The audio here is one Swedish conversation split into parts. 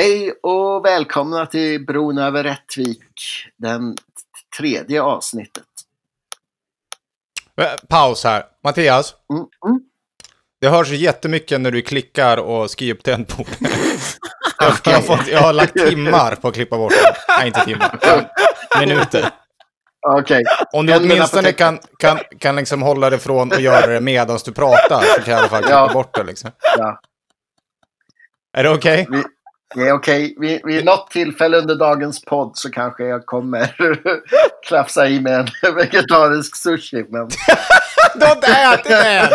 Hej och välkomna till Bron över Rättvik, den tredje avsnittet. Eh, Paus här. Mattias, Mm, mm. det hörs jättemycket när du klickar och skriver på tempo. jag, jag, har fått, jag har lagt timmar på att klippa bort det. Nej, inte timmar. Minuter. Okej, Om du åtminstone kan, kan, kan liksom hålla det från och göra det medan du pratar så kan jag i alla fall klippa Ja. bort det. Liksom. ja. Är det okej? Vi, det är okej. Vid, vid något tillfälle under dagens podd så kanske jag kommer klafsa i med en vegetarisk sushi. Men... Du har inte ätit den!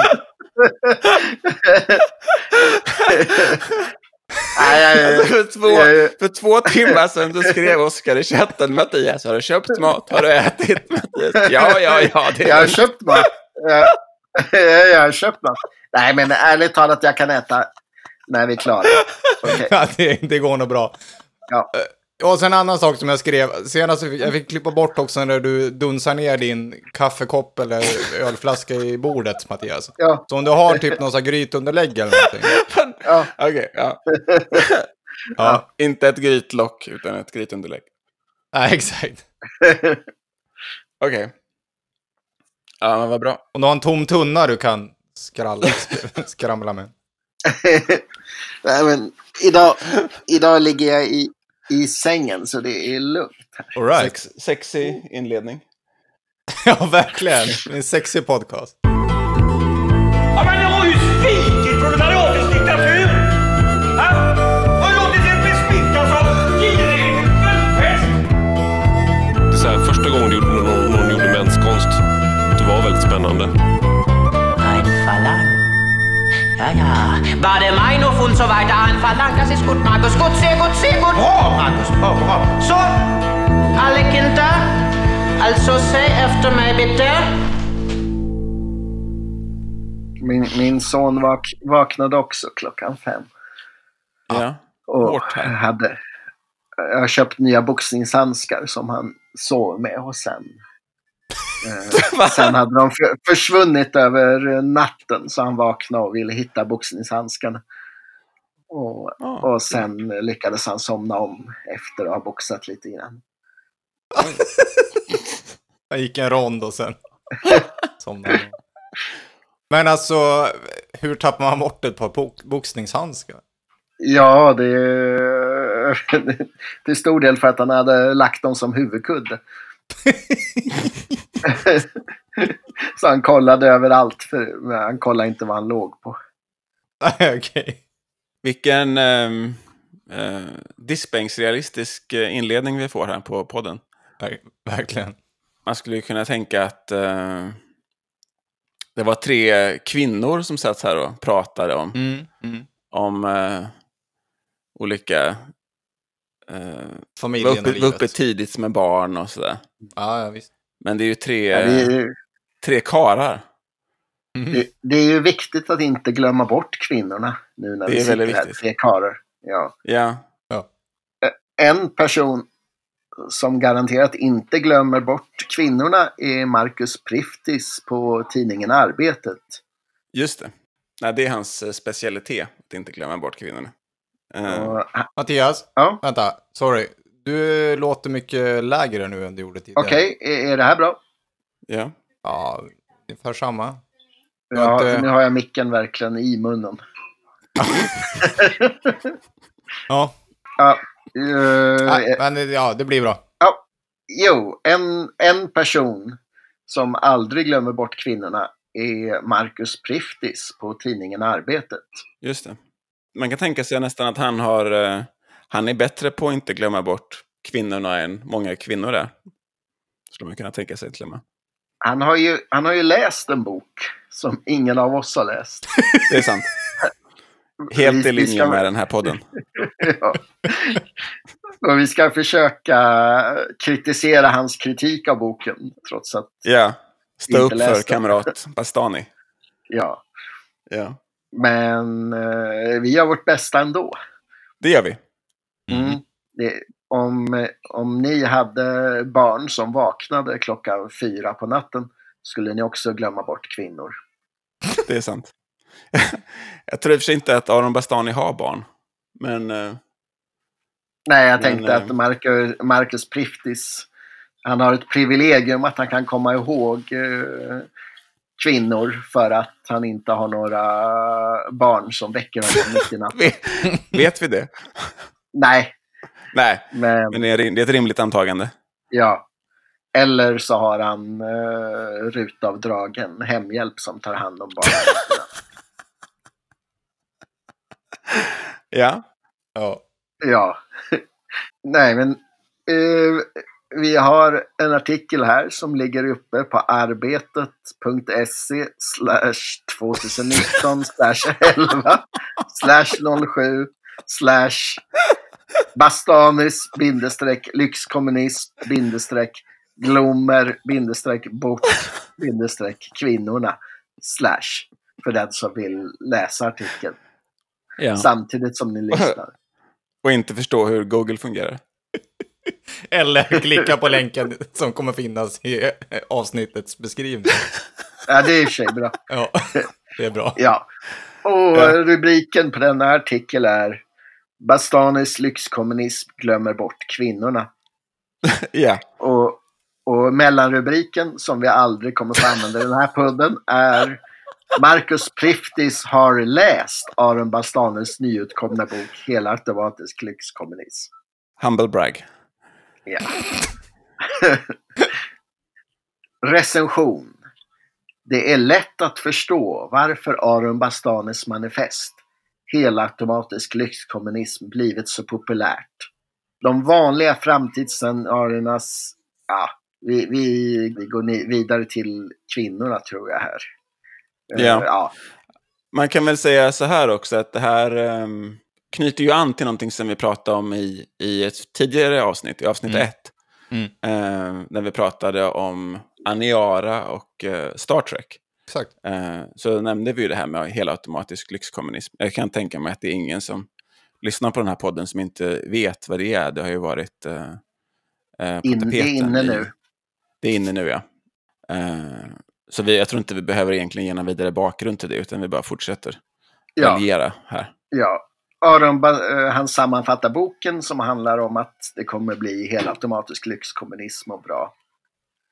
Nej, Alltså, för, två, för två timmar sedan då skrev Oskar i chatten Mattias, har du köpt mat? Har du ätit Mattias? Ja, ja, ja. Det jag har köpt mat. Jag, jag har köpt mat. Nej, men ärligt talat, jag kan äta när vi är klara. Okej. Ja, det, det går nog bra. Ja. Eh, Och sen en annan sak som jag skrev. Senast fick jag fick klippa bort också när du dunsar ner din kaffekopp eller ölflaska i bordet, Mattias. Ja, Så om du har typ någon sån här grytunderlägg eller någonting. ja. Okej, ja. Ja, Inte ett grytlock, utan ett grytunderlägg. nej, exakt. Okej. Ja, men vad bra. Och du har en tom tunna du kan skralla, skramla med. Nej, men idag, idag ligger jag i, i sängen så det är lugnt. All right. Sex, sexy inledning. Ja, verkligen. En sexig podcast. War der Meinung und so weiter. Verlang, das ist gut, Markus. Gut, sehr gut, sehr gut. Bra, Marcus! Bra, bra! So, alle Kinder. Also säg efter mig bitte. Min, min son vak, vaknade också klockan fem. Ja. Och Hårt här. hade, jag har köpt nya boxningshandskar som han sov med och sen Sen hade de för, försvunnit över natten så han vaknade och ville hitta boxningshandskarna. Och, Ja. och sen lyckades han somna om efter att ha boxat lite grann. Jag gick en rond och sen somnade. Men alltså, hur tappar man bort ett par bo- boxningshandskar? Ja, det är till stor del för att han hade lagt dem som huvudkudde. så han kollade överallt, för men han kollade inte vad han låg på. Okej. Vilken um, uh, diskbänksrealistisk eh, inledning vi får här på podden. Ver- Verkligen. Man skulle ju kunna tänka att eh, det var tre kvinnor som satt här och pratade om, Mm, mm. om eh, olika... Uh, var Familjen uppe, och var uppe livet. tidigt med barn och sådär. Ja, ja, visst. Men det är ju tre, Ja, det, är, ju- tre karar. Mm. det, det är ju viktigt att inte glömma bort kvinnorna nu när Det vi är sitter här, tre karlar. Ja. Ja, En person som garanterat inte glömmer bort kvinnorna är Marcus Priftis på tidningen Arbetet. just det. Nej, det är hans eh, specialitet, att inte glömma bort kvinnorna. Eh, Och, Mattias, ja, vänta. Sorry. Du låter mycket lägre nu än du gjorde tidigare. Okej, är, är det här bra? ja. Ja, ungefär samma. Ja, inte- nu har jag micken verkligen i munnen. Ja, Ja, eh, Nej, men ja, det blir bra. ja, jo, en, en person som aldrig glömmer bort kvinnorna är Marcus Priftis på tidningen Arbetet. Just det. Man kan tänka sig nästan att han har... eh, han är bättre på att inte glömma bort kvinnorna än många kvinnor är. Skulle man kunna tänka sig till och med. Han har, ju, han har ju läst en bok som ingen av oss har läst. Det är sant. Helt i linje med den här podden. ja. Och vi ska försöka kritisera hans kritik av boken, trots att, Ja. Stå upp för kamrat Bastani. ja. Ja. Men eh, vi gör vårt bästa ändå. Det gör vi. Mm. Det, om, om ni hade barn som vaknade klockan fyra på natten skulle ni också glömma bort kvinnor. Det är sant. Jag tror i och för sig inte att Aron Bastani har barn. Men eh, Nej, jag Men, tänkte eh, att Marcus, Marcus Priftis, han har ett privilegium att han kan komma ihåg eh, kvinnor för att han inte har några barn som väcker honom mitt i natten. Vet, vi det? Nej, Nej, men men det är, ett rimligt antagande. ja. Eller så har han eh, rutavdragen hemhjälp som tar hand om barnen. Ja. Ja. Ja. Nej, men eh, vi har en artikel här som ligger uppe på arbetet.se slash 2019 slash 11 slash 07 slash Bastanis bindestreck lyxkommunism bindestreck glommer bindestreck bort bindestreck kvinnorna slash för den som vill läsa artikeln ja. samtidigt som ni lyssnar. Och inte förstå hur Google fungerar. Eller klicka på länken som kommer finnas i eh, avsnittets beskrivning. Ja, det är i och för sig bra. Ja, det är bra. Ja. Och Ja. rubriken på denna artikel är Bastanis lyxkommunism glömmer bort kvinnorna. Ja. Och, och mellanrubriken, som vi aldrig kommer få använda i den här podden, är Marcus Priftis har läst Aron Bastanis nyutkomna bok Hela automatisk lyxkommunism. Humble brag. Ja. Recension. Det är lätt att förstå varför Aron Bastanes manifest Helautomatisk lyxkommunism blivit så populärt. De vanliga framtidsscenariernas... Ja, vi, vi, vi går vidare till kvinnorna tror jag här. Eh, Ja. ja. Man kan väl säga så här också att det här ehm, knyter ju an till någonting som vi pratade om i, i ett tidigare avsnitt, i avsnitt Mm. ett. Mm. Eh, när vi pratade om Aniara och eh, Star Trek. Exakt. Eh, så nämnde vi ju det här med helautomatisk lyxkommunism. Jag kan tänka mig att det är ingen som lyssnar på den här podden som inte vet vad det är. Det har ju varit eh, eh, på In, det är tapeten inne i- nu. Det är inne nu, ja. Eh, så vi, jag tror inte vi behöver egentligen ge någon vidare bakgrund till det, utan vi bara fortsätter Ja. här. Ja. Aron eh, han sammanfattar boken som handlar om att det kommer bli helautomatisk lyxkommunism och bra.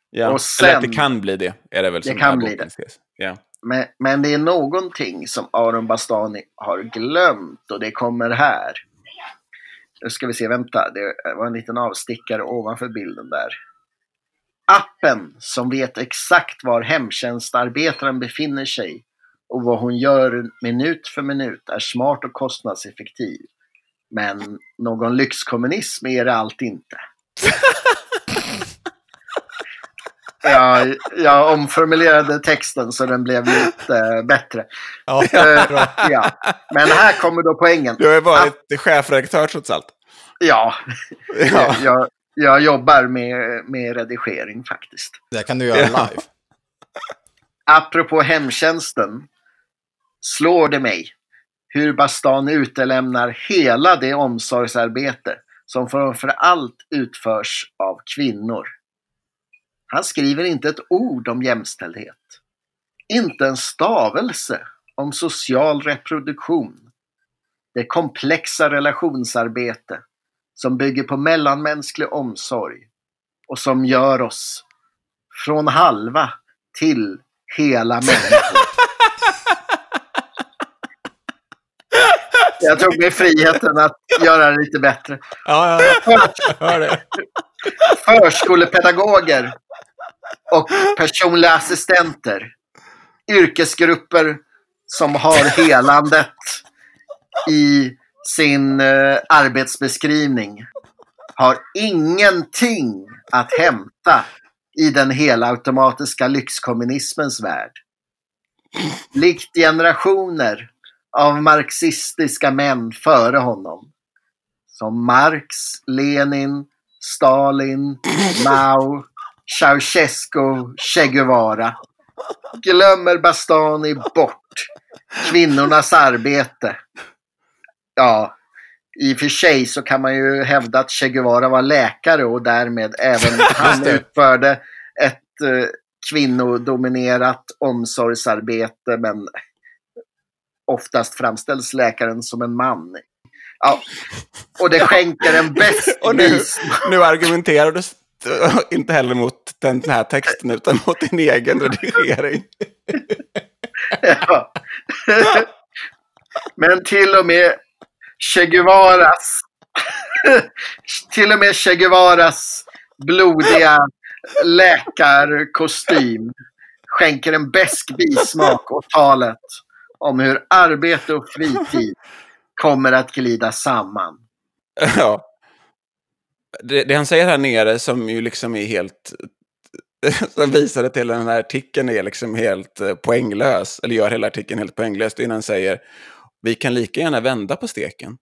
Ja. Och Eller att sen- det kan bli det, är det väl Det kan bli tes. Ja. Men, men det är någonting som Aron Bastani har glömt och det kommer här. Nu ska vi se, vänta, det var en liten avstickare ovanför bilden där. Appen som vet exakt var hemtjänstarbetaren befinner sig och vad hon gör minut för minut är smart och kostnadseffektiv. Men någon lyxkommunism är det allt inte. Jag, jag omformulerade texten så den blev lite bättre. Ja, Eh, ja. Men här kommer då poängen. Du har ju varit chefredaktör trots allt. Ja, Ja. jag, jag jobbar med, med redigering faktiskt. Det kan du göra Ja. live. Apropå hemtjänsten slår det mig hur Bastan utelämnar hela det omsorgsarbete som framför allt utförs av kvinnor. Han skriver inte ett ord om jämställdhet. Inte en stavelse om social reproduktion. Det komplexa relationsarbete som bygger på mellanmänsklig omsorg och som gör oss från halva till hela människor. Jag tog mig friheten att göra det lite bättre. Ja, ja, ja. Hör det. Förskolepedagoger och personliga assistenter. Yrkesgrupper som har helandet i sin eh, arbetsbeskrivning har ingenting att hämta i den helautomatiska lyxkommunismens värld. Likt generationer av marxistiska män före honom. Som Marx, Lenin, Stalin, Mao, Ceausescu, Che Guevara. Glömmer Bastani bort kvinnornas arbete. Ja, i och för sig så kan man ju hävda att Che Guevara var läkare och därmed även han utförde ett eh, kvinnodominerat omsorgsarbete men oftast framställs läkaren som en man. Ja. Och det skänker en bäst Och nu, nu argumenterar du inte heller mot den här texten utan mot din egen redigering. Ja. Men till och med Che Guevaras till och med Che Guevaras blodiga läkarkostym skänker en besk bismak åt talet om hur arbete och fritid kommer att glida samman. Ja. Det, det han säger här nere som ju liksom är helt... Som visade till den här artikeln är liksom helt eh, poänglös. Eller gör hela artikeln helt poänglös. När han säger vi kan lika gärna vända på steken.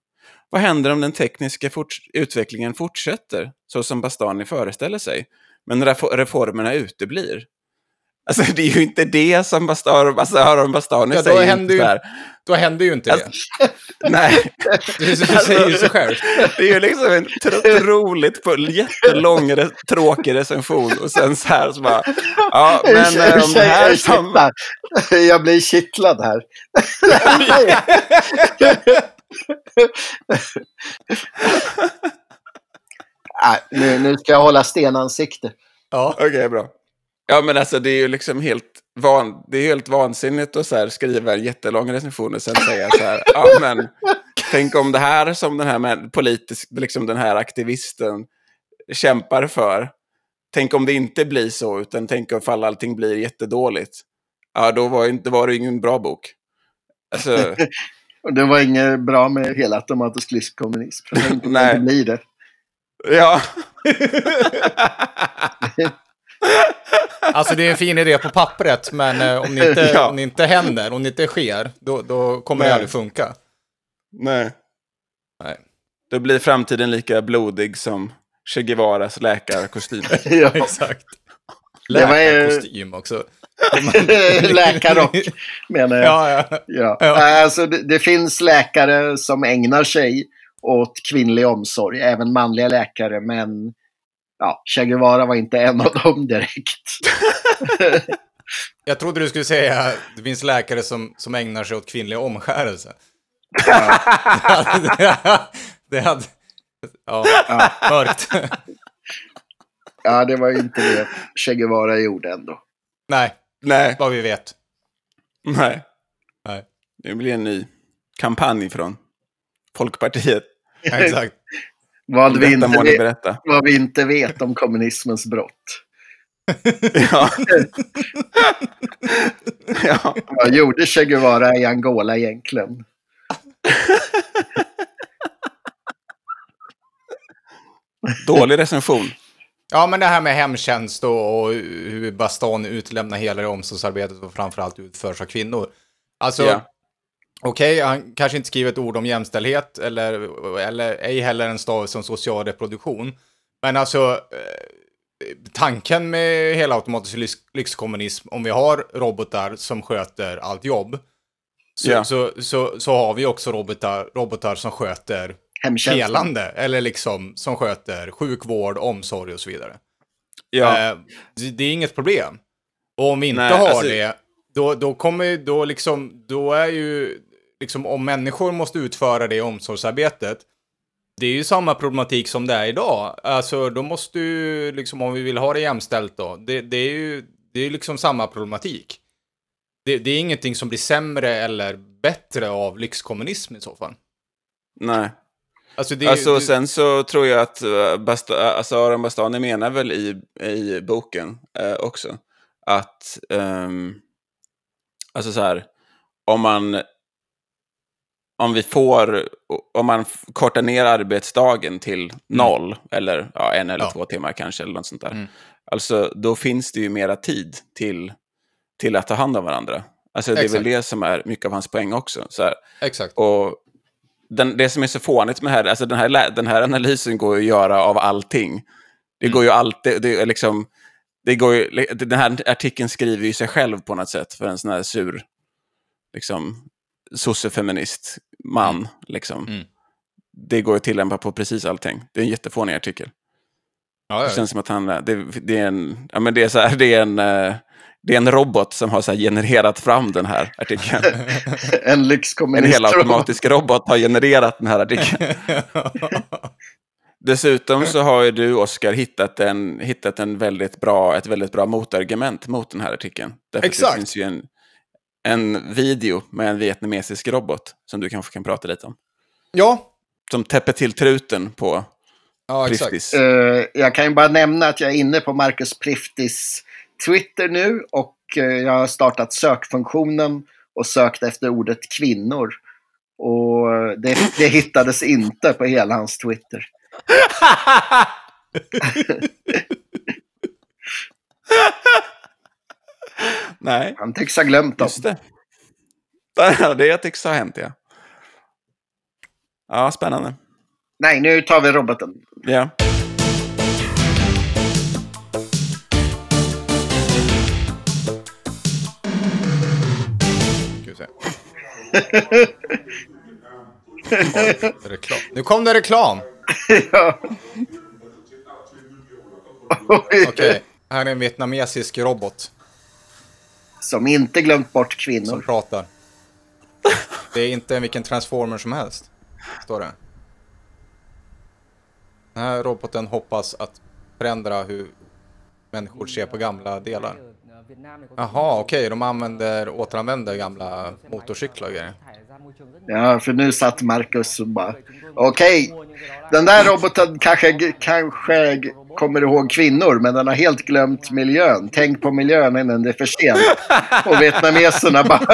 Vad händer om den tekniska forts- utvecklingen fortsätter så som Bastani föreställer sig? Men refo- reformerna uteblir. Alltså det är ju inte det som Bastar, alltså, Aron Bastani Ja, då säger. händer, ju, då händer ju inte det. Alltså, Nej, Du, du säger ju sig själv. det är ju liksom en på jättelång, tråkig recension och sen så här så bara, ja men eh, det här som... Jag blir kittlad här. Nej, nu, nu ska jag hålla stenansikte. Ja. Okej, bra. Ja, men alltså det är ju liksom helt, van, det är helt vansinnigt att så här skriva en jättelång recension och sen säga så här, ja men tänk om det här som den här politisk, liksom den här aktivisten kämpar för, tänk om det inte blir så, utan tänk om allting blir jättedåligt. Ja, då var, inte, var det ingen bra bok. Alltså, det var inget bra med hela automatisk om Nej. Det blir det. ja. Alltså det är en fin idé på pappret, men eh, om, det inte, Ja. om det inte händer, om det inte sker, då, då kommer det Nej. aldrig funka. Nej. Nej. Då blir framtiden lika blodig som Che Guevaras läkarkostym. Ja. Exakt. Det Läkarkostym också. Läkarrock menar jag. Ja, ja. Ja. Ja. Alltså, det, det finns läkare som ägnar sig åt kvinnlig omsorg, även manliga läkare, men ja, Che Guevara var inte en av dem direkt. Jag trodde du skulle säga att det finns läkare som, som ägnar sig åt kvinnlig omskärelse. det hade... Det hade ja, mörkt. Ja, det var ju inte det Che Guevara gjorde ändå. Nej, Nej, vad vi vet. nej. Nej, Det blir en ny kampanj från Folkpartiet. exakt. Vad vi, inte vet, berätta. vad vi inte vet om kommunismens brott. Ja. ja. Vad gjorde Che Guevara i Angola egentligen? Dålig recension. Ja, men det här med hemtjänst och, och hur Baston utlämnar hela det omsorgsarbetet och framförallt utförs av kvinnor. Alltså, Ja. Okej, han kanske inte skriver ett ord om jämställdhet eller, eller ej heller en stavelse om social reproduktion. Men alltså, eh, tanken med hela automatisk lyx, lyxkommunism, om vi har robotar som sköter allt jobb, så, Ja. så, så, så har vi också robotar, robotar som sköter helande, eller liksom som sköter sjukvård, omsorg och så vidare. Ja. Eh, det, det är inget problem. Och om vi inte Nej, har alltså- det, då, då kommer då liksom, då är ju, liksom om människor måste utföra det omsorgsarbetet, det är ju samma problematik som det är idag. Alltså då måste ju, liksom om vi vill ha det jämställt då, det, det är ju, det är liksom samma problematik. Det, det är ingenting som blir sämre eller bättre av lyxkommunism i så fall. Nej. Alltså, det, Alltså, det, sen så tror jag att uh, Basta, alltså Aron Bastani menar väl i, i boken eh, också att ehm, alltså så här, om man om vi får, om man kortar ner arbetsdagen till noll, eller ja, en eller Mm. Ja. två timmar kanske, eller något sånt där. Mm. Alltså, då finns det ju mera tid till, till att ta hand om varandra. Alltså, det är väl det som är mycket av hans poäng också. Så här, Exakt. och den, det som är så fånigt med det här, alltså den här, den här analysen går ju att göra av allting. Det Mm. går ju alltid, det är liksom, det går ju, den här artikeln skriver ju sig själv på något sätt för en sån här sur, liksom, sossefeminist man, liksom. Mm. Det går att tillämpa på precis allting. Det är en jättefånig artikel. Ja, Det känns som att han, det, det är en, ja men det är så här, det är en, eh, det är en robot som har så här genererat fram den här artikeln. En En lyxkommunist. helautomatisk robot har genererat den här artikeln. Dessutom så har ju du, Oskar, hittat, en, hittat en väldigt bra, ett väldigt bra motargument mot den här artikeln. Därför Exakt. Det finns ju en, en video med en vietnamesisk robot som du kanske kan prata lite om. Ja, Som täpper till truten på ja exakt. Priftis. Eh, jag kan ju bara nämna att jag är inne på Marcus Priftis Twitter nu och eh, jag har startat sökfunktionen och sökt efter ordet kvinnor. Och eh, det, det hittades inte på hela hans Twitter. Nej, Han tycks ha glömt dem. just det. Det tycks ha hänt, ja. Ja, spännande. Nej, nu tar vi roboten. Ja. Reklam. Nu kom det reklam. ja. Okej, här är en vietnamesisk robot som inte glömt bort kvinnor. som pratar. Det är inte vilken transformer som helst, står det. Den här roboten hoppas att förändra hur människor ser på gamla delar. Jaha, okej, de använder, återanvänder gamla motorcyklar och grejer. Ja, för nu satt Marcus och bara okej, den där roboten kanske, kanske kommer ihåg kvinnor men den har helt glömt miljön. Tänk på miljön innan det är för sent. Och vietnameserna bara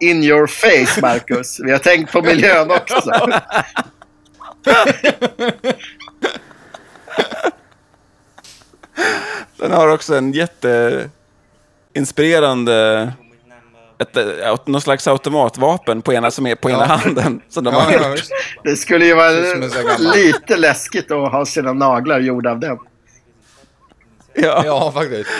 in your face Marcus. Vi har tänkt på miljön också. Den har också en jätteinspirerande... Ett, ett, någon slags automatvapen på ena, som är på ena handen. Som de har Ja, ja, gjort. Det skulle ju vara lite läskigt att ha sina naglar gjorda av den. Ja. ja, faktiskt.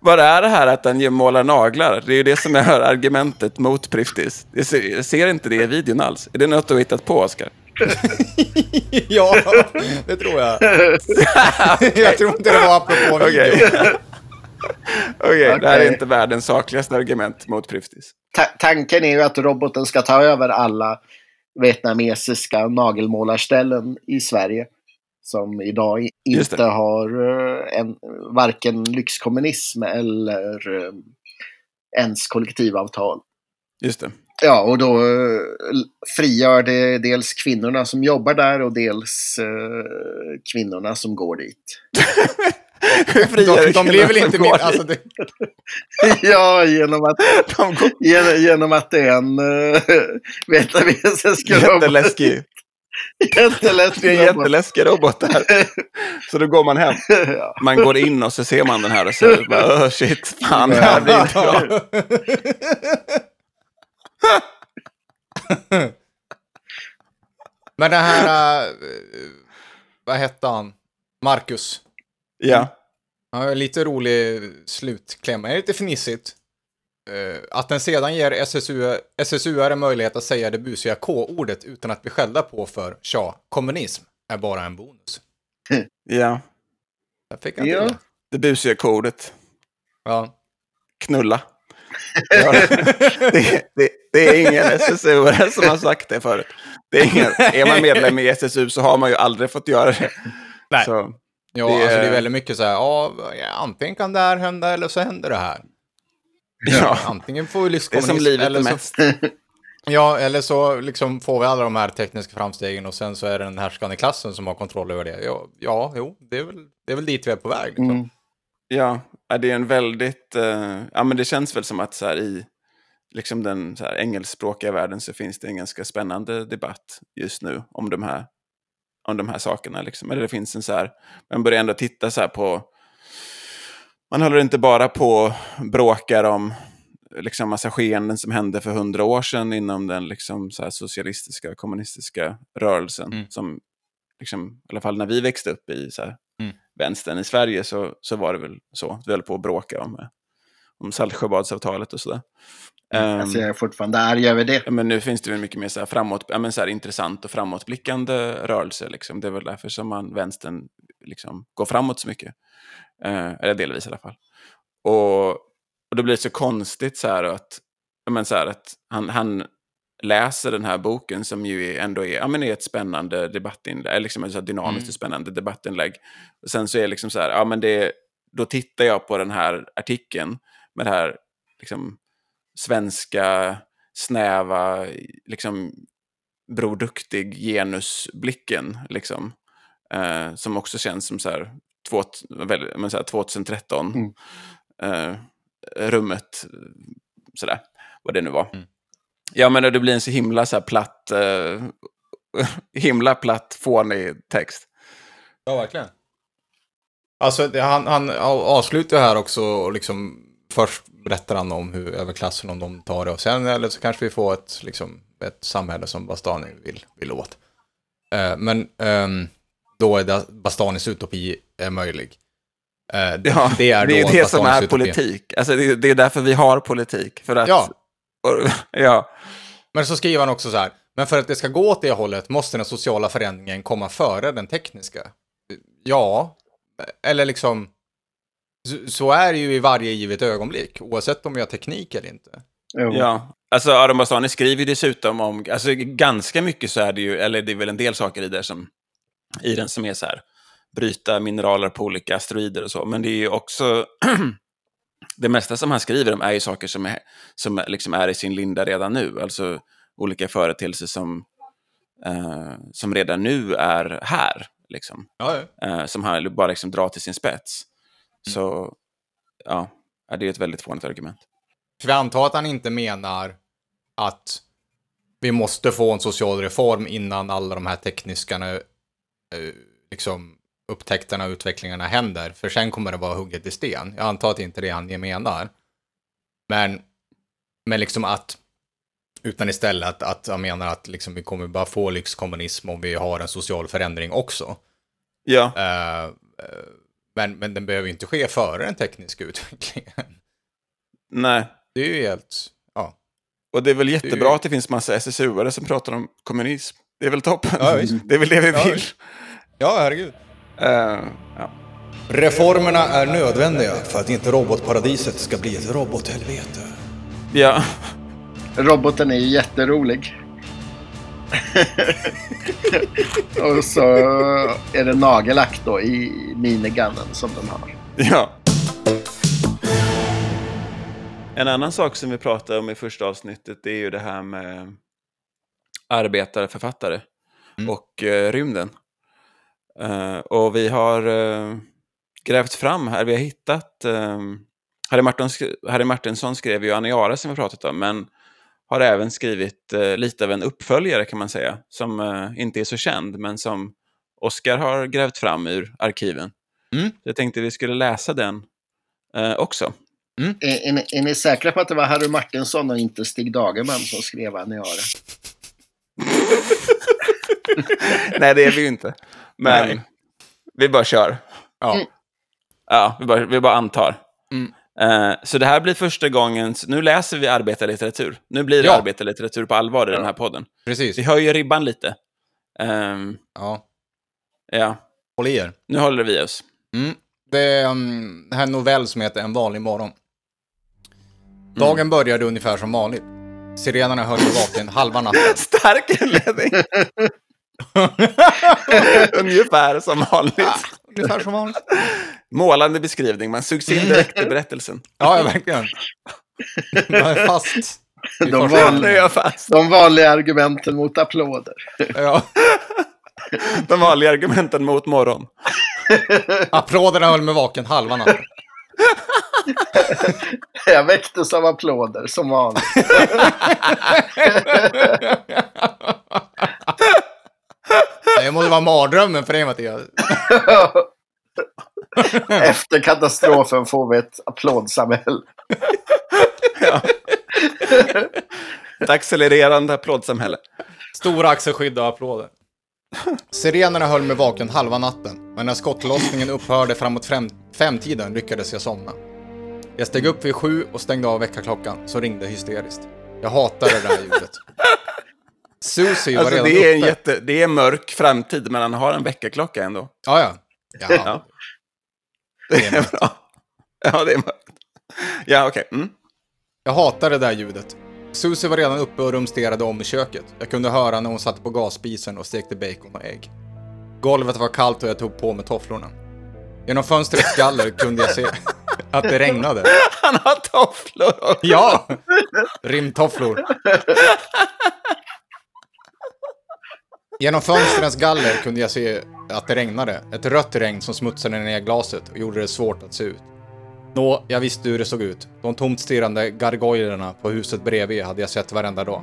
Vad är det här att den målar naglar? Det är ju det som är argumentet mot Priftis. Jag ser, jag ser inte det i videon alls. Är det något du har hittat på, Oskar? Ja, det tror jag. Jag tror inte det var apropå Okej. video. Okej, det här är inte världens sakligaste argument mot Priftis. Ta tanken är ju att roboten ska ta över alla vietnamesiska nagelmålarställen i Sverige. Som idag inte har eh, en, varken lyxkommunism eller eh, ens kollektivavtal. Just det. Ja, och då eh, frigör det dels kvinnorna som jobbar där och dels eh, kvinnorna som går dit. De, de blir väl inte mer... Alltså, det, ja, genom att, De går genom, genom att det är en uh, vietnamesisk robot. jätteläskig. Jätteläskig Det är en jätteläskig robot där. Så då går man hem. ja. Man går in och så ser man den här och så bara, oh, shit, fan, det här blir inte bra. Men den här... eh, vad hette han? Marcus. Ja, Han har en lite rolig slutkläm. Det är lite fnissigt. Eh, att den sedan ger SSU, SSU en möjlighet att säga det busiga K-ordet utan att bli skällda på för tja, kommunism är bara en bonus. ja. Jag fick Ja. Det busiga kodet. Ja. Knulla. Ja, det, det, det är ingen SSU som har sagt det förut. Det är, ingen, är man medlem i SSU så har man ju aldrig fått göra det. Nej. Så, Ja, Det alltså det är väldigt mycket så här, ja, antingen kan det här hända eller så händer det här. ja, Antingen får vi det är livskommunism som livet eller är så, mest. Ja, eller så liksom får vi alla de här tekniska framstegen och sen så är det den härskande klassen som har kontroll över det. Ja, ja jo, det är väl, det är väl dit vi är på väg. Liksom. Mm. Ja, ja, det är en väldigt... eh, ja, men det känns väl som att så här, i liksom den så här, engelskspråkiga världen så finns det en ganska spännande debatt just nu om de här, om de här sakerna. Liksom. Eller det finns en så här... Man börjar ändå titta så här på... Man håller inte bara på och bråkar om liksom massa skeenden som hände för hundra år sedan inom den liksom så socialistiska, kommunistiska rörelsen. Mm. Som, liksom, I alla fall när vi växte upp i så här. Vänstern i Sverige så, så var det väl så. Vi höll på att bråka om, om Saltsjöbadsavtalet och sådär. Ehm, Alltså jag är fortfarande arg över det. men nu finns det väl mycket mer så här framåt, ja, men så här intressant och framåtblickande rörelse. Liksom. Det är väl därför som man, vänstern liksom, gå framåt så mycket. Eh, eller delvis i alla fall. Och, och det blir så konstigt så här att, men så här att han, han läser den här boken som ju ändå är, ja, men är ett spännande debattinlägg, liksom ett så dynamiskt och spännande debattinlägg. Och sen så är det liksom så här, ja men det, då tittar jag på den här artikeln med det här liksom, svenska, snäva, liksom, Bror Duktig genusblicken. Liksom, eh, som också känns som så här, två, men så här 2013. Mm. Eh, rummet, sådär, vad det nu var. Ja, men det blir en så himla så här platt, eh, himla platt, fånig text. Ja, verkligen. Alltså, det, han, han avslutar här också och liksom först berättar han om hur överklassen, om de tar det och sen eller så kanske vi får ett, liksom, ett samhälle som Bastani vill, vill åt. Eh, men ehm, då är det Bastanis utopi är möjlig. Eh, Ja, det är, det, är det som är politik. Alltså, det, det är därför vi har politik. För att, Ja. ja, Men så skriver han också så här, men för att det ska gå åt det hållet måste den sociala förändringen komma före den tekniska. Ja, eller liksom, så, så är det ju i varje givet ögonblick, oavsett om vi har teknik eller inte. Jo. ja. Alltså, Aron Bastani skriver ju dessutom om, alltså ganska mycket så är det ju, eller det är väl en del saker i, där som, i den som är så här, bryta mineraler på olika asteroider och så. Men det är ju också, det mesta som han skriver om är ju saker som är, som liksom är i sin linda redan nu. Alltså olika företeelser som, eh, som redan nu är här. Liksom. Ja, ja. eh, som han bara liksom drar till sin spets. Så ja, det är ett väldigt fånigt argument. För vi antar att han inte menar att vi måste få en social reform innan alla de här tekniska eh, liksom, upptäckterna och utvecklingarna händer. För sen kommer det vara hugget i sten. Jag antar att det inte är det han menar. Men, men liksom att, utan istället att, att han menar att liksom vi kommer bara få lyxkommunism om vi har en social förändring också. Ja, eh, men, men den behöver inte ske före den tekniska utvecklingen. nej. Det är ju helt, ja. Och det är väl jättebra Det- att det finns massa SSU-are som pratar om kommunism. Det är väl toppen. Ja, det är väl det vi vill. Ja, herregud. Eh, ja. Reformerna är nödvändiga för att inte robotparadiset ska bli ett robothelvete. ja, Roboten är ju jätterolig. och så är det nagellack då i minigunnen som de har. ja. En annan sak som vi pratade om i första avsnittet det är ju det här med arbetare, författare och eh, rymden. Eh, och vi har eh, grävt fram här, vi har hittat... Eh, Harry, Martin, Harry Martinsson skrev ju Aniara som vi pratat om, men har även skrivit eh, lite av en uppföljare kan man säga, som inte är så känd, men som Oskar har grävt fram ur arkiven. Mm. Jag tänkte vi skulle läsa den också. Är, är, ni, är ni säkra på att det var Harry Martinsson och inte Stig Dagerman som skrev Aniara? Nej, det är vi ju inte. Men Nej. vi bara kör. Ja. Mm. Ja, vi bara, vi bara antar. Mm. Eh, så det här blir första gången, nu läser vi arbetarlitteratur. Nu blir det Ja. arbetarlitteratur på allvar i den här podden. Precis. Vi höjer ribban lite. Ehm, Ja. ja, Håll i er. nu håller vi oss. Mm. Det är um, det här en novell som heter En vanlig morgon. Dagen började ungefär som vanligt. Sirenerna höll mig vaken halva natten. Stark inledning! Ungefär som vanligt. Ungefär som vanligt. Målande beskrivning, man sugs in direkt i berättelsen. Ja, ja verkligen. Jag är fast. De fast. De vanliga argumenten mot applåder. Ja. De vanliga argumenten mot morgon. Applåderna höll mig vaken halva natten. Jag väcktes av applåder som vanligt. Det måste vara mardrömmen för dig Mattias. Efter katastrofen får vi ett applådsamhälle. Ett accelererande applådsamhälle. Stora axelskydd och applåder. Sirenerna höll mig vaken halva natten, men när skottlossningen upphörde framåt fem femtiden lyckades jag somna. Jag steg upp vid sju och stängde av väckarklockan, så ringde hysteriskt. Jag hatade det där ljudet. Susie var Alltså redan det är, en uppe. jätte, det är mörk framtid, men han har en väckarklocka ändå. Ja, ja. Ja. Ja. Det är bra. Ja, det är mörkt. Ja, okej. Mm. Jag hatar det där ljudet. Susie var redan uppe och rumsterade om i köket. Jag kunde höra när hon satt på gasspisen och stekte bacon och ägg. Golvet var kallt och jag tog på mig tofflorna. Genom fönstrets galler kunde jag se att det regnade. Han har tofflor också. Ja! Rimtofflor. Genom fönstrens galler kunde jag se att det regnade. Ett rött regn som smutsade ner glaset och gjorde det svårt att se ut. Nå, jag visste hur det såg ut. De tomt stirrande gargoylerna på huset bredvid hade jag sett varenda dag.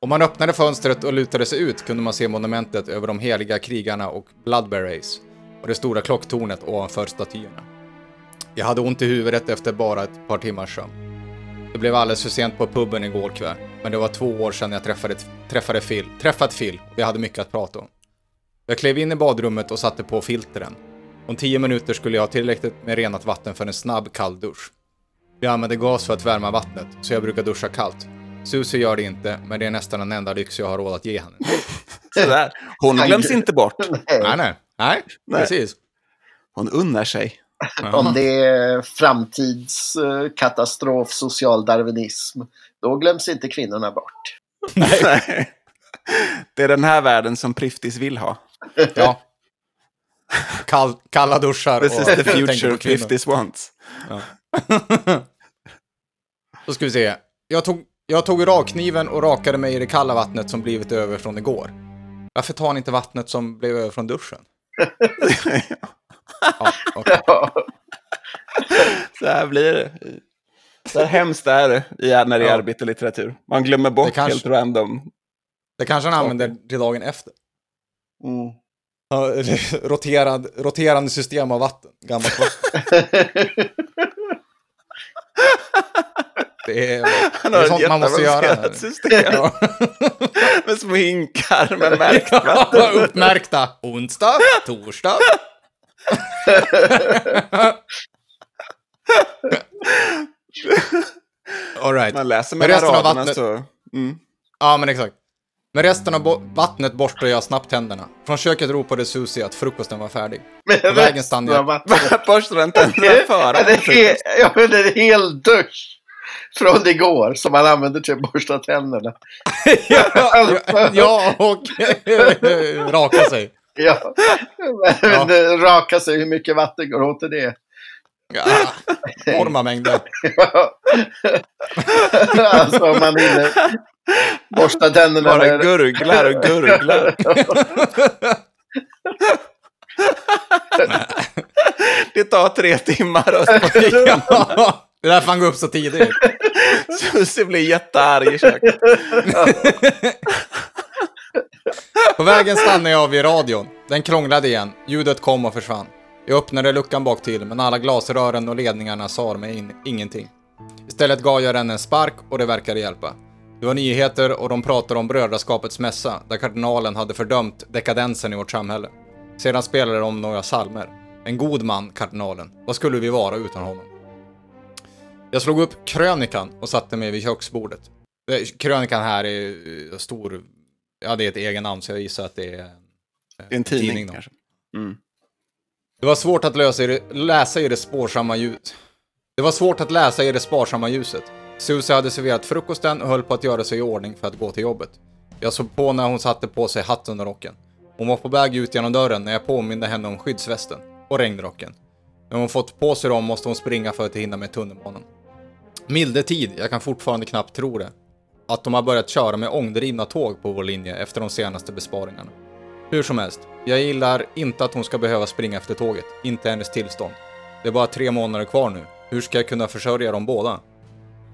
Om man öppnade fönstret och lutade sig ut kunde man se monumentet över de heliga krigarna och Bloodberries och det stora klocktornet ovanför statyerna. Jag hade ont i huvudet efter bara ett par timmars sömn. Det blev alldeles för sent på puben igår kväll, men det var två år sedan jag träffade, träffade Phil, träffat Phil och vi hade mycket att prata om. Jag klev in i badrummet och satte på filtren. Om tio minuter skulle jag ha tillräckligt med renat vatten för en snabb kall dusch. Vi använder gas för att värma vattnet, så jag brukar duscha kallt. Susie gör det inte, men det är nästan den enda lyx jag har råd att ge henne. Sådär. Hon glöms inte bort. Nej, nej, nej, Nej. precis. Hon unnar sig. Om det är framtidskatastrof, social darwinism, då glöms inte kvinnorna bort. Nej. Det är den här världen som Priftis vill ha. Ja. Kall, kalla duschar This is och the future. Priftis wants. Då ska vi se. Jag tog, jag tog rakkniven och rakade mig i det kalla vattnet som blivit över från igår. Varför tar ni inte vattnet som blev över från duschen? ja. Ja. Så här blir det. Så här hemskt är det när det är Ja. arbete och litteratur. Man glömmer bort kanske- helt random. Det kanske han använder till dagen efter. Mm. Roterad, roterande system av vatten. Gammalt vatten. Det är, Han det är sånt man måste göra. system Ja. med små hinkar med märkt vatten. Ja, uppmärkta. Onsdag, torsdag. All right. Man läser Men mellan resten av raderna vattnet- så... Mm. Ja, men exakt. Med resten av bo- vattnet borstade jag snabbt tänderna. Från köket ropade Susie att frukosten var färdig. På vägen stannade jag. Borstar inte tänderna Ja, före? det är, ja, men det är en hel dusch från igår som man använder till att borsta tänderna. ja, ja, och raka sig. Ja. Men det raka sig, hur mycket vatten går åt till det? Ja, enorma mängder. Alltså om man hinner borsta tänderna. Bara med- gurglar och gurglar. Det tar tre timmar och Ja, det är därför han går upp så tidigt. Susie blir jättearg i köket. På vägen stannade jag vid radion. Den krånglade igen. Ljudet kom och försvann. Jag öppnade luckan bak till, men alla glasrören och ledningarna sa mig in ingenting. Istället gav jag den en spark och det verkade hjälpa. Det var nyheter och de pratade om brödraskapets mässa, där kardinalen hade fördömt dekadensen i vårt samhälle. Sedan spelade de några salmer. En god man, kardinalen. Vad skulle vi vara utan honom? Jag slog upp krönikan och satte mig vid köksbordet. Eh, Krönikan här är eh, stor. Ja, det är ett egen namn, så jag gissar att det är... Det är en tidning, Tidning då. kanske. Mm. Det var svårt att lösa i det, läsa i det spårsamma ljuset. Det var svårt att läsa i det sparsamma ljuset. Susie hade serverat frukosten och höll på att göra sig i ordning för att gå till jobbet. Jag såg på när hon satte på sig hatten och rocken. Hon var på väg ut genom dörren när jag påminde henne om skyddsvästen och regnrocken. När hon fått på sig dem måste hon springa för att hinna med tunnelbanan. Milde tid, jag kan fortfarande knappt tro det. Att de har börjat köra med ångdrivna tåg på vår linje efter de senaste besparingarna. Hur som helst, jag gillar inte att hon ska behöva springa efter tåget, inte hennes tillstånd. Det är bara tre månader kvar nu. Hur ska jag kunna försörja dem båda?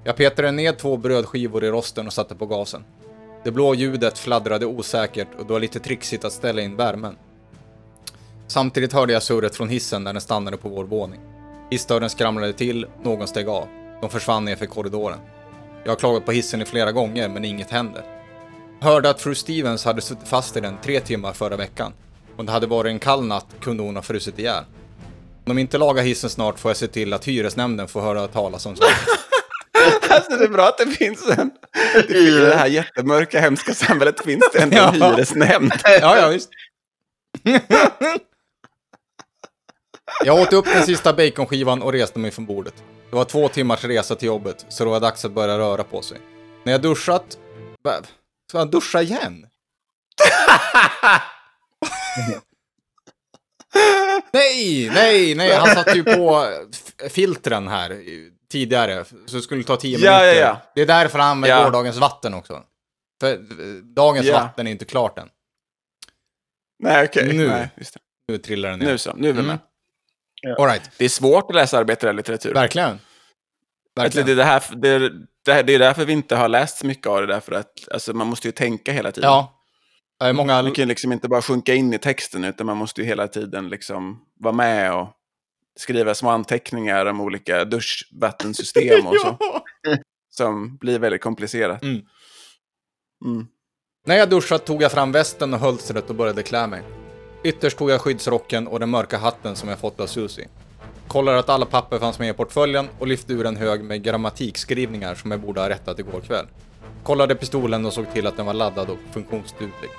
Jag petade ner två brödskivor i rosten och satte på gasen. Det blå ljudet fladdrade osäkert och det var lite trixigt att ställa in värmen. Samtidigt hörde jag surret från hissen när den stannade på vår våning. Hissdörren skramlade till, någon steg av. De försvann nerför korridoren. Jag har klagat på hissen i flera gånger, men inget händer. Hörde att fru Stevens hade suttit fast i den tre timmar förra veckan. Om det hade varit en kall natt kunde hon ha frusit ihjäl. Om de inte lagar hissen snart får jag se till att hyresnämnden får höra talas om saken. Alltså det är bra att det finns en... Det, I det här jättemörka, hemska samhället finns det ändå en Ja. hyresnämnd. Ja, ja, visst. Jag åt upp den sista baconskivan och reste mig från bordet. Det var två timmars resa till jobbet, så det var dags att börja röra på sig. När jag duschat... Ska han duscha igen? nej, nej, nej, han satte ju på filtren här tidigare, så det skulle ta tio Ja, minuter. ja, ja. Det är därför han använder Ja. gårdagens vatten också. För eh, dagens Ja. vatten är inte klart än. Nej, okej. Nu. Nej, just det. Nu trillar den ner. Nu så, nu är vi med. Mm. All right. Det är svårt att läsa arbetarlitteratur. Verkligen. Alltså, Verkligen. det, det, här, det, är- det, det är därför vi inte har läst så mycket av det, därför att alltså, man måste ju tänka hela tiden. Ja. Många... Man kan liksom inte bara sjunka in i texten, utan man måste ju hela tiden liksom vara med och skriva små anteckningar om olika duschvattensystem och så. Som blir väldigt komplicerat. Mm. Mm. När jag duschat tog jag fram västen och hölstret och började klä mig. Ytterst tog jag skyddsrocken och den mörka hatten som jag fått av Susie. Kollade att alla papper fanns med i portföljen och lyfte ur en hög med grammatikskrivningar som jag borde ha rättat igår kväll. Kollade pistolen och såg till att den var laddad och funktionsduglig.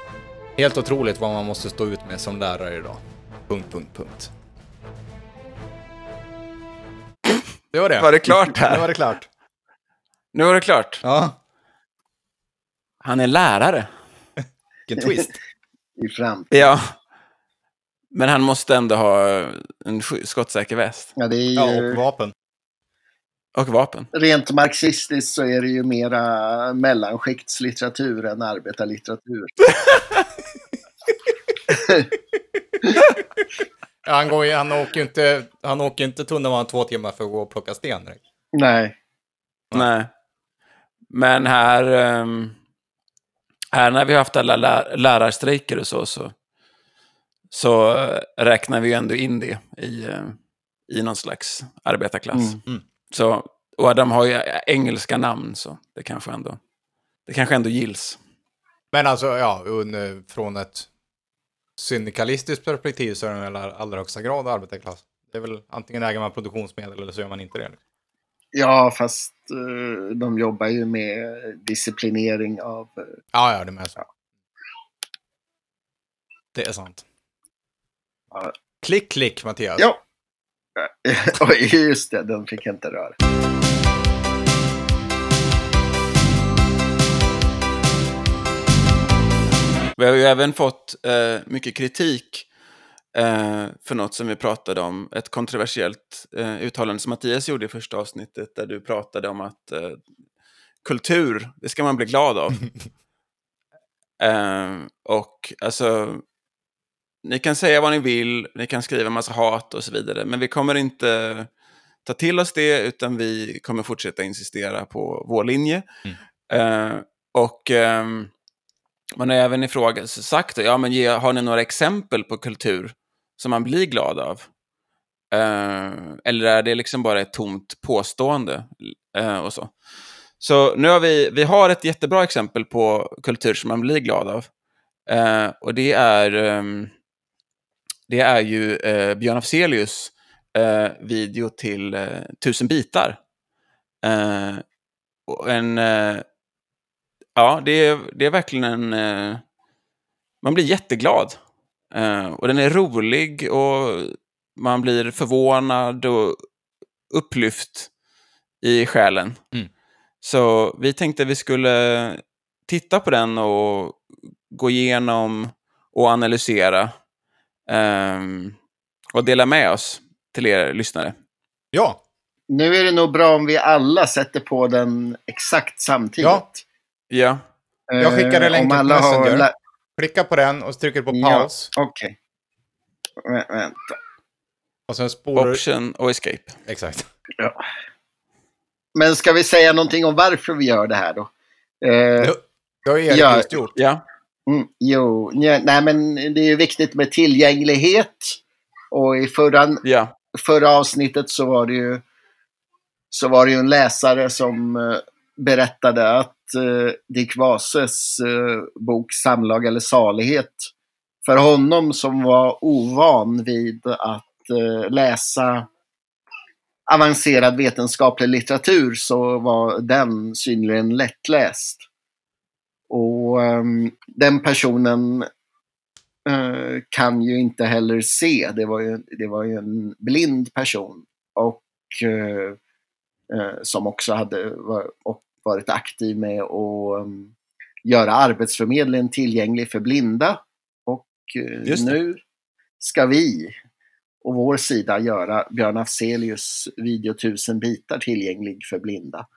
Helt otroligt vad man måste stå ut med som lärare idag. Punkt, punkt, punkt. Det var det. Var det klart här? Nu var det klart. Nu var det klart. Ja. Han är lärare. Vilken twist. i framtiden. Ja. Men han måste ändå ha en sk- skottsäker väst. Ja, det är Ja, ju, och vapen. Och vapen. Rent marxistiskt så är det ju mera mellanskiktslitteratur än arbetarlitteratur. Ja, han, går, ju- han åker ju inte, han åker inte tunnelbana två timmar för att gå och plocka sten direkt. Nej. Nej. Men här, ehm, här när vi har haft alla lär, lärarstrejker och så, så, så eh, räknar vi ju ändå in det i, eh, i någon slags arbetarklass. Mm. Mm. Så, och de har ju engelska namn, så det kanske ändå, det kanske ändå gills. Men alltså, ja, under, från ett syndikalistiskt perspektiv så är den väl i allra högsta grad arbetarklass. Det är väl antingen äger man produktionsmedel eller så gör man inte det. Ja, fast eh, de jobbar ju med disciplinering av... eh, Ja, ja, det är med så. Det är sant. Ja. Klick, klick, Mattias. Ja. Oj, just det. Den fick jag inte röra. Vi har ju även fått eh, mycket kritik eh, för något som vi pratade om. Ett kontroversiellt eh, uttalande som Mattias gjorde i första avsnittet där du pratade om att eh, kultur, det ska man bli glad av. eh, och alltså, ni kan säga vad ni vill, ni kan skriva en massa hat och så vidare, men vi kommer inte ta till oss det, utan vi kommer fortsätta insistera på vår linje. Eh, och ehm, man har även ifrågat, sagt, ja men ge, har ni några exempel på kultur som man blir glad av? Eh, eller är det liksom bara ett tomt påstående? Eh, och så. Så nu har vi, vi har ett jättebra exempel på kultur som man blir glad av. Eh, och det är, ehm, det är ju eh, Björn Afzelius eh, video till eh, Tusen bitar. Eh, och en, eh, ja, det är, det är verkligen en... Eh, man blir jätteglad. Och den är rolig och man blir förvånad och upplyft i själen. Mm. Så vi tänkte vi skulle titta på den och gå igenom och analysera. Ehm, och dela med oss till er lyssnare. Ja, Nu är det nog bra om vi alla sätter på den exakt samtidigt. Ja. Ja, Jag skickade länken om på alla har Messenger. lä- klicka på den och trycker på Ja. paus. Okej. Vä- Vänta. Och sen spolar option och escape. Exakt. Men ska vi säga någonting om varför vi gör det här då? Eh, det har ju Erik Ja. just gjort. Ja, Mm, jo, nja, nej men det är ju viktigt med tillgänglighet. Och i förra, ja, förra avsnittet så var det ju så var det ju en läsare som eh, berättade att eh, Dick Vases eh, bok Samlag eller salighet för honom som var ovan vid att eh, läsa avancerad vetenskaplig litteratur så var den synnerligen lättläst. Och ehm, den personen eh, kan ju inte heller se. Det var ju, det var ju en blind person. Och eh, eh, som också hade var, varit aktiv med att um, göra Arbetsförmedlingen tillgänglig för blinda. Och nu ska vi och vår sida göra Björn Afzelius video 1000 bitar tillgänglig för blinda.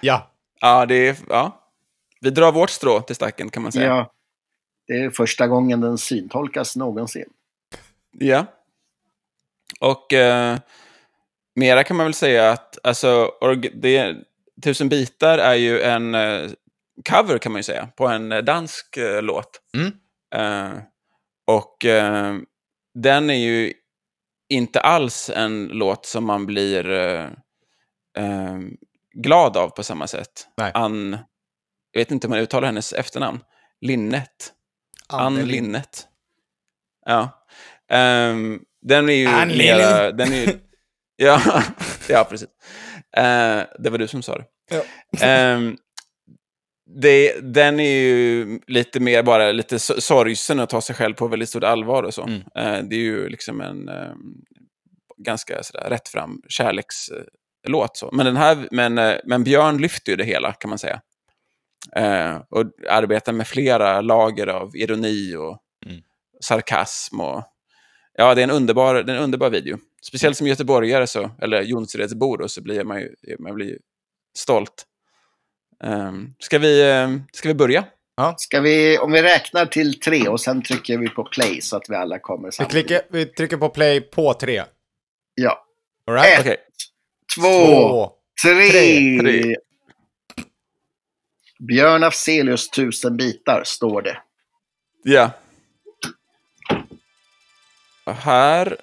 Ja. Ja, det är... Ja. Vi drar vårt strå till stacken kan man säga. Ja, det är första gången den syntolkas någonsin. Ja. Och eh, mera kan man väl säga att alltså, det, Tusen bitar är ju en eh, cover kan man ju säga på en eh, dansk eh, låt. Mm. Eh, och eh, den är ju inte alls en låt som man blir eh, eh, glad av på samma sätt. Nej. Ann, jag vet inte om man uttalar hennes efternamn. Linnet. Ann Linnet. Ja. Ehm, den är ju Ann mera... Den är ju, ja, ja, precis. Eh, det var du som sa det. Ja. Ehm, det. Den är ju lite mer bara lite so- sorgsen och ta sig själv på väldigt stort allvar och så. Mm. Eh, det är ju liksom en ehm, ganska sådär rättfram kärlekslåt. Så. Men, den här, men, eh, men Björn lyfter ju det hela kan man säga. Eh, och arbetar med flera lager av ironi och Mm. sarkasm. Och, ja, det är en underbar, det är en underbar video. Speciellt som göteborgare, så, eller Jonseredsbo, då, så blir man ju man blir stolt. Um, ska, vi, eh, ska vi börja? Ska vi, om vi räknar till tre och sen trycker vi på play så att vi alla kommer Vi, samtidigt. klickar, vi trycker på play på tre. Ja. All right? Ett. Okej. Två, Två. tre. tre, tre. Björn Afzelius tusen bitar står det. Ja. Och här...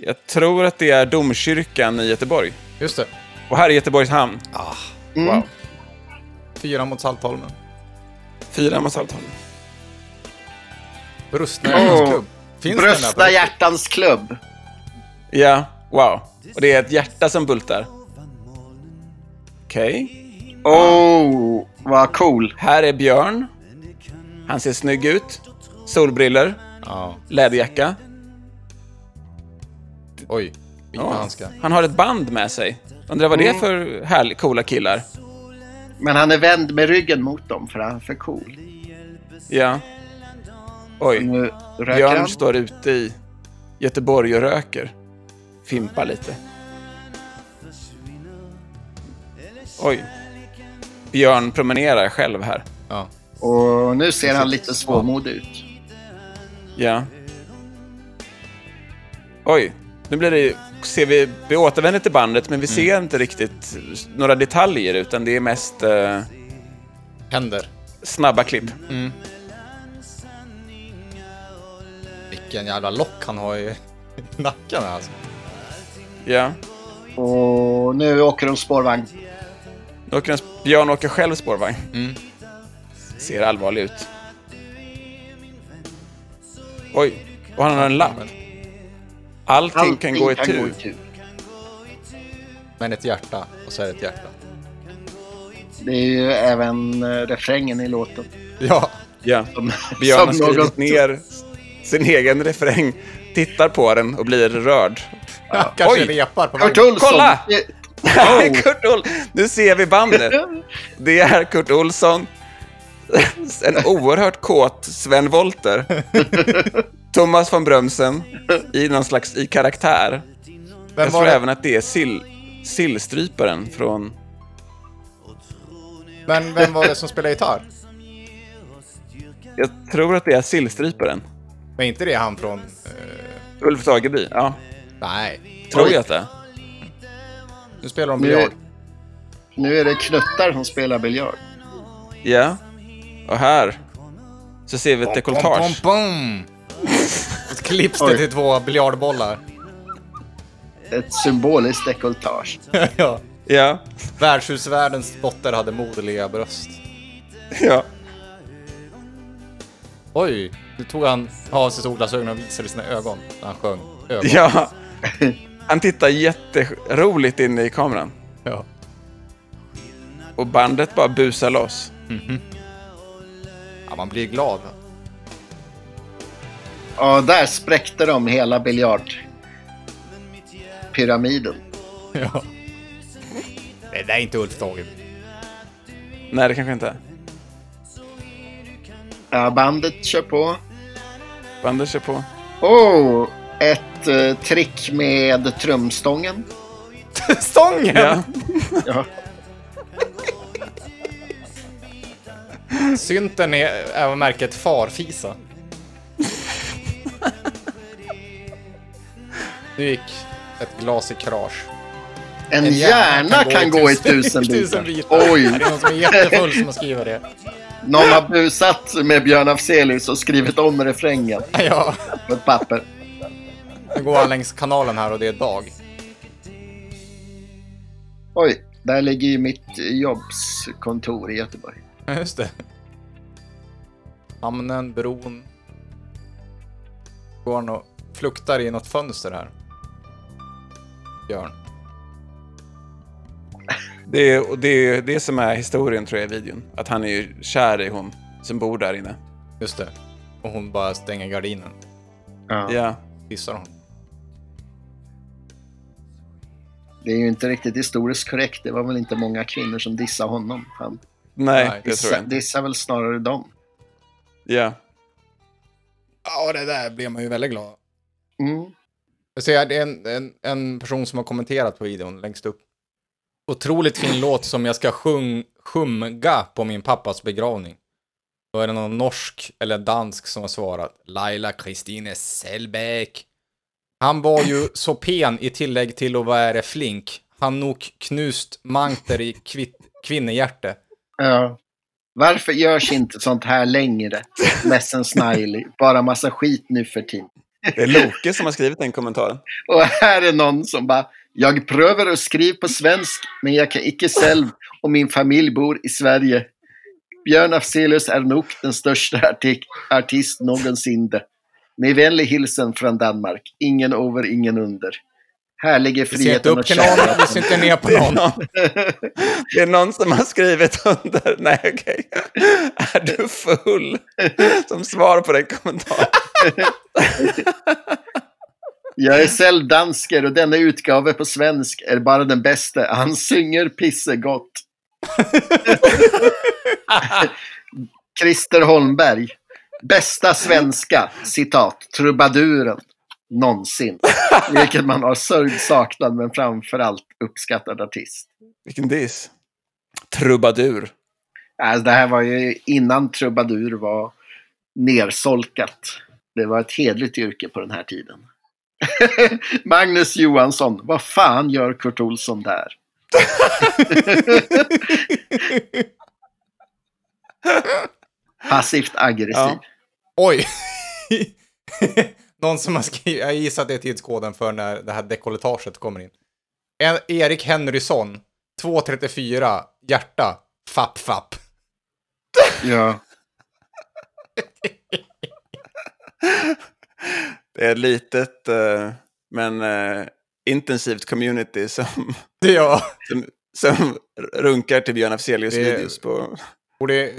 Jag tror att det är domkyrkan i Göteborg. Just det. Och här är Göteborgs hamn. Ah, Mm. Wow. fyra mot Saltholmen. Fyra mot Saltholm. Brustna hjärtans klubb. Finns Brösta hjärtans klubb. Ja, wow. Och det är ett hjärta som bultar. Okej. Oh, vad cool. Här är Björn. Han ser snygg ut. Solbriller, Ja. läderjacka. Oj. Vita Ja. handskar. Han har ett band med sig. Undrar vad det är Mm. för härliga, coola killar. Men han är vänd med ryggen mot dem för han är för cool. Ja. Oj. Björn står ute i Göteborg och röker. Fimpar lite. Oj. Björn promenerar själv här. Ja. Och nu ser han lite svårmodig ut. Ja. Oj. Nu blir det, ser vi, vi återvänder till bandet, men vi ser inte riktigt några detaljer, utan det är mest eh, Händer. snabba klipp. Vilken jävla lock han har i nacken alltså. Ja. Och nu åker de spårvagn. Nu åker en, Björn åker själv spårvagn. Mm. Ser allvarlig ut. Oj, och han har en lapp. Allting, Allting kan gå i tur. itu. Men ett hjärta. Och så är det ett hjärta. Det är ju även eh, refrängen i låten. Ja. Ja. Som, Björn har skrivit ner sin egen refräng, tittar på den och blir rörd. Kanske Oj. repar på Kurt. Olsson! Kolla! Oh. Kurt Ol- nu ser vi bandet. Det är Kurt Olsson, en oerhört kåt Sven Wollter, Thomas von Brömsen i någon slags i karaktär. Vem Jag var tror det? även att det är sill, sillstryparen från... Men vem var det som spelade gitarr? Jag tror att det är sillstryparen. Men inte det han från... eh, Ulf Dageby, ja. Nej. Tror jag att det är. Nu spelar de biljard. nu är det knuttar som spelar biljard. Ja. Och här så ser vi ett dekolletage. pom, pom. Ett klipps det till två biljardbollar. Ett symboliskt dekolletage. ja. Ja. Värdshusvärldens dotter hade moderliga bröst. ja. Oj, nu tog han av sig solglasögonen och visade sina ögon när han sjöng. Ögon. Ja. Han tittar jätteroligt in i kameran. man blir glad. Ja, där spräckte de hela biljardpyramiden. Ja. Det där är inte Ulf Dagen. Nej, det kanske inte är. Ja, bandet kör på. Bandet kör på. Oh, ett eh, trick med trumstången. Stången! Ja. Ja. Synten är även märket Farfisa. Nu gick ett glas i krasch. En, En hjärna kan gå i tusen tusen bitar. bitar. Oj, Det är någon som är jättefull som har skrivit det. någon har busat med Björn Afzelius och skrivit om refrängen Ja, på ett papper. Nu går han längs kanalen här och det är dag. Oj, där ligger ju mitt jobbskontor i Göteborg. Ja, just det. Hamnen, bron. Går han och fluktar i något fönster här. Björn. Det är, och det är det som är historien tror jag i videon. Att han är ju kär i hon som bor där inne. Just det. Och hon bara stänger gardinen. Ja. Ja. Kissar hon. Det är ju inte riktigt historiskt korrekt. Det var väl inte många kvinnor som dissade honom. Han Nej, det tror jag dissar, inte. dissar väl snarare dem. Ja. Ja, det där blev man ju väldigt glad. Mm. Jag ser, det är en, en, en person som har kommenterat på videon längst upp. Otroligt fin låt som jag ska sjung, sjunga på min pappas begravning. Då är det någon norsk eller dansk som har svarat. Laila Kristine Selbäck. Han var ju så pen i tillägg till att vara flink. Han nog knust mankter i kvitt, kvinnehjärte. Ja. Varför görs inte sånt här längre? Ledsen Sniley. Bara massa skit nu för tiden. Det är Loke som har skrivit den kommentaren. Och här är någon som bara Jag prövar att skriva på svensk men jag kan inte själv och min familj bor i Sverige. Björn Afzelius är nog den största artik- artist någonsin. Med vänlig hilsen från Danmark. Ingen över, ingen under. Här ligger friheten upp och någon, vi kärleken. ser inte ner på Det är någon. det är någon som har skrivit under. Nej, okej. Är du full? Som svar på den kommentaren. Jag är själv dansker och denna utgave på svensk är bara den bästa. Han synger pissegott. Christer Holmberg. Bästa svenska, citat, trubaduren någonsin. Vilket man har sörjd saknad men framförallt uppskattad artist. Vilken diss. Trubadur. Alltså, det här var ju innan trubadur var nersolkat. Det var ett hedligt yrke på den här tiden. Magnus Johansson, vad fan gör Kurt Olsson där? Passivt aggressiv. Ja. Oj! Någon som har skrivit, jag gissar att det är tidskoden för när det här dekolletaget kommer in. En, Erik Henrysson, 234, hjärta, fapp fapp. Ja. Det är ett litet eh, men eh, intensivt community som, jag som, som runkar till Björn Afzelius Det- videos på... borde eh,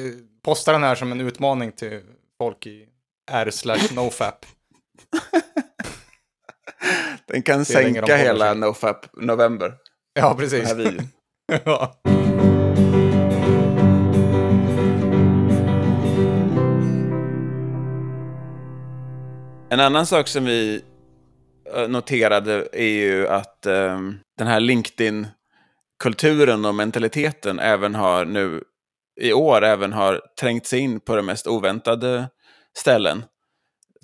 posta den här som en utmaning till folk i r slash nofap. Den kan sänka hela. NoFap November. Ja, precis. ja. En annan sak som vi eh, noterade är ju att ehm, den här LinkedIn-kulturen och mentaliteten även har nu i år även har trängt sig in på de mest oväntade ställen.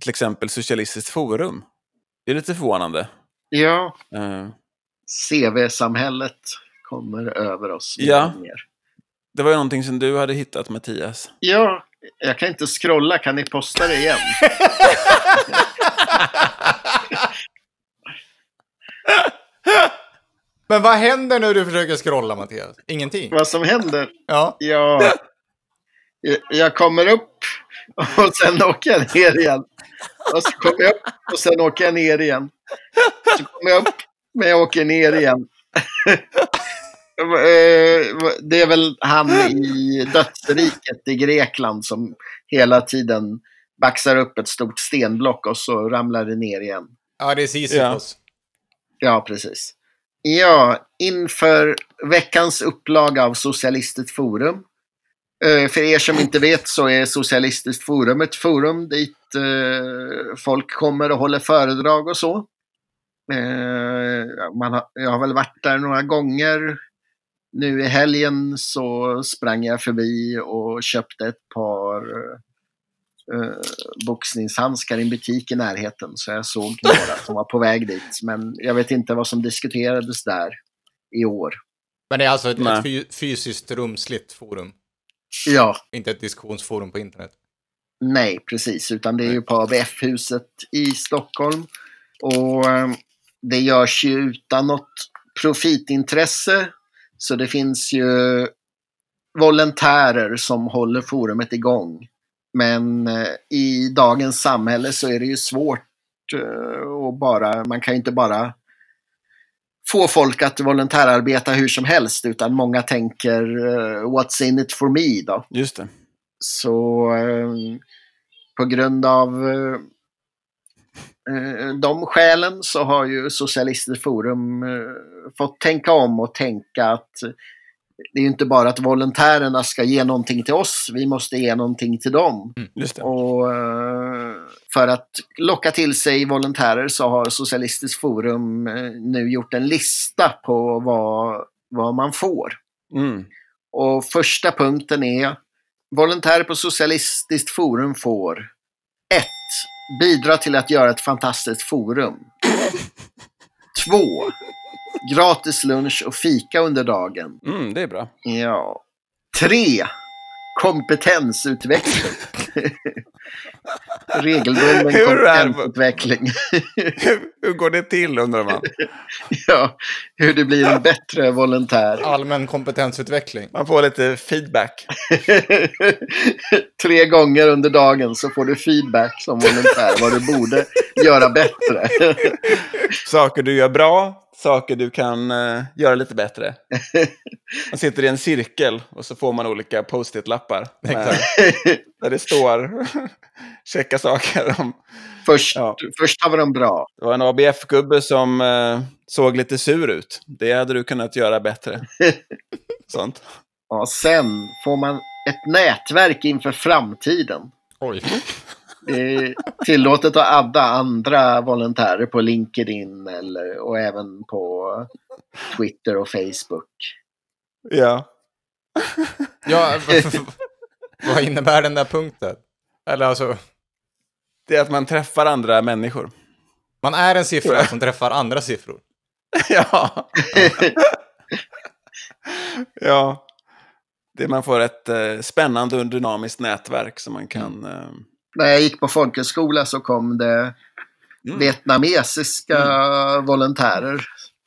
Till exempel Socialistiskt forum. Det är lite förvånande. ja, Eh, CV-samhället kommer över oss. Ja. Mer. det var ju någonting som du hade hittat, Mattias. Ja, jag kan inte scrolla. Kan ni posta det igen? Men vad händer när du försöker scrolla, Mattias? Ingenting? Vad som händer? Ja. Ja. Jag- Jag kommer upp och sen åker jag ner igen. Och så kommer jag upp och sen åker jag ner igen. Så kommer jag upp men jag åker ner igen. eh, det är väl han i dödsriket i Grekland som hela tiden baxar upp ett stort stenblock och så ramlar det ner igen. Ja, det är Sisyfos. Ja, precis. Ja, inför veckans upplaga av Socialistiskt forum. Eh, för er som inte vet så är Socialistiskt forum ett forum dit eh, folk kommer och håller föredrag och så. Eh, man har, jag har väl varit där några gånger. Nu i helgen så sprang jag förbi och köpte ett par eh, boxningshandskar i en butik i närheten. Så jag såg några som var på väg dit. Men jag vet inte vad som diskuterades där i år. Men det är alltså ett, Nej. ett fy- fysiskt rumsligt forum. Ja, Inte ett diskussionsforum på internet. nej precis. Utan det är ju på ABF-huset i Stockholm. Och eh, det görs ju utan något profitintresse. Så det finns ju volontärer som håller forumet igång. Men eh, i dagens samhälle så är det ju svårt eh, att bara, man kan ju inte bara få folk att volontärarbeta hur som helst utan många tänker eh, what's in it for me då. Just det. Så på grund av de skälen så har ju Socialistiskt Forum fått tänka om och tänka att det är ju inte bara att volontärerna ska ge någonting till oss, vi måste ge någonting till dem. Det. Och eh, för att locka till sig volontärer så har Socialistiskt Forum eh, nu gjort en lista på vad, vad man får. Mm. Och första punkten är volontärer på Socialistiskt Forum får 1. Bidra till att göra ett fantastiskt forum. 2. Gratis lunch och fika under dagen. Mm, det är bra. Ja. 3. Kompetensutveckling. Regelbunden kompetensutveckling. Hur, hur går det till undrar man? ja, hur du blir en bättre volontär. Allmän kompetensutveckling. Man får lite feedback. Tre gånger under dagen så får du feedback som volontär vad du borde göra bättre. Saker du gör bra, saker du kan eh, göra lite bättre. Man sitter i en cirkel och så får man olika post-it-lappar. med-. Där det står checka saker. Om, Först, Ja. Första var de bra. det var en ABF-gubbe som eh, såg lite sur ut. Det hade du kunnat göra bättre. Sånt. Ja, sen får man ett nätverk inför framtiden. Oj. Det är tillåtet att adda andra volontärer på LinkedIn eller, och även på Twitter och Facebook. Ja. Ja, vad innebär den där punkten? Eller alltså, Det är att man träffar andra människor. man är en siffra som träffar andra siffror. ja. ja. Det man får ett eh, spännande och dynamiskt nätverk som man kan... Eh, När jag gick på folkhögskola så kom det Mm. vietnamesiska volontärer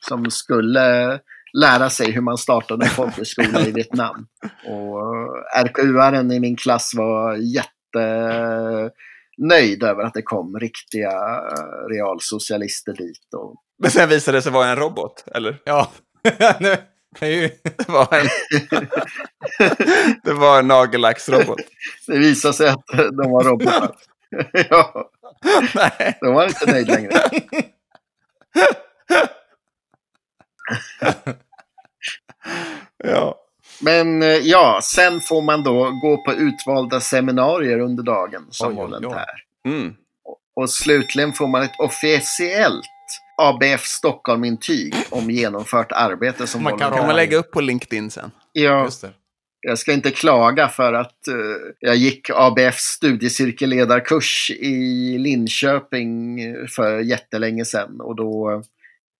som skulle lära sig hur man startade en folkhögskola i Vietnam. Och RKU-aren i min klass var jättenöjd över att det kom riktiga realsocialister dit. Och Men sen visade det sig vara en robot, eller? Ja. Det var en, det var en nagellacksrobot. det visade sig att de var robotar. ja, Nej. de var inte nöjd längre. Ja. Men eh, ja, sen får man då gå på utvalda seminarier under dagen som Oj, oj, oj. volontär. Mm. Och slutligen får man ett officiellt ABF Stockholm-intyg om genomfört arbete som Man kan man lägga upp på LinkedIn sen. Ja, jag ska inte klaga för att eh, jag gick ABFs studiecirkelledarkurs i Linköping för jättelänge sedan. Och då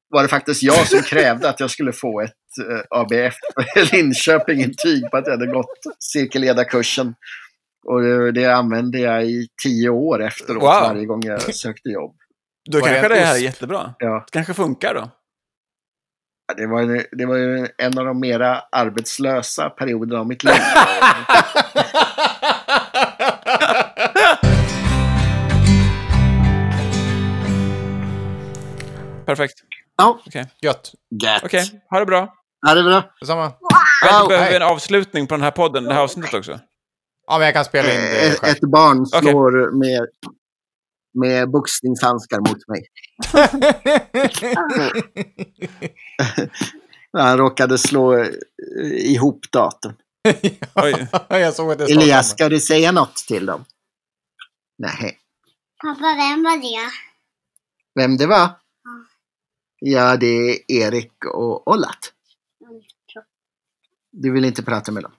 var det faktiskt jag som krävde att jag skulle få ett eh, ABF Linköping-intyg på att jag hade gått cirkelledarkursen. Och det, det använde jag i tio år efteråt Wow. varje gång jag sökte jobb. Då kanske det här är jättebra. Ja. Det kanske funkar då. Ja, Det var, ju- det var ju en av de mera arbetslösa perioderna av mitt liv. Perfekt. Ja, Gött. gött. Okej, ha det bra. Ja, det bra. Detsamma. Men Wow. behöver en avslutning på den här podden, det här avsnittet också. Ja, men jag kan spela in det Ett, själv. ett barn slår med, med boxningshandskar mot mig. Han råkade slå eh, ihop datorn. Jag såg att det Elias, ska du säga något till dem? Nej. Pappa, vem var det? Vem det var? Ja, det är Erik och Ollat. Du vill inte prata med dem?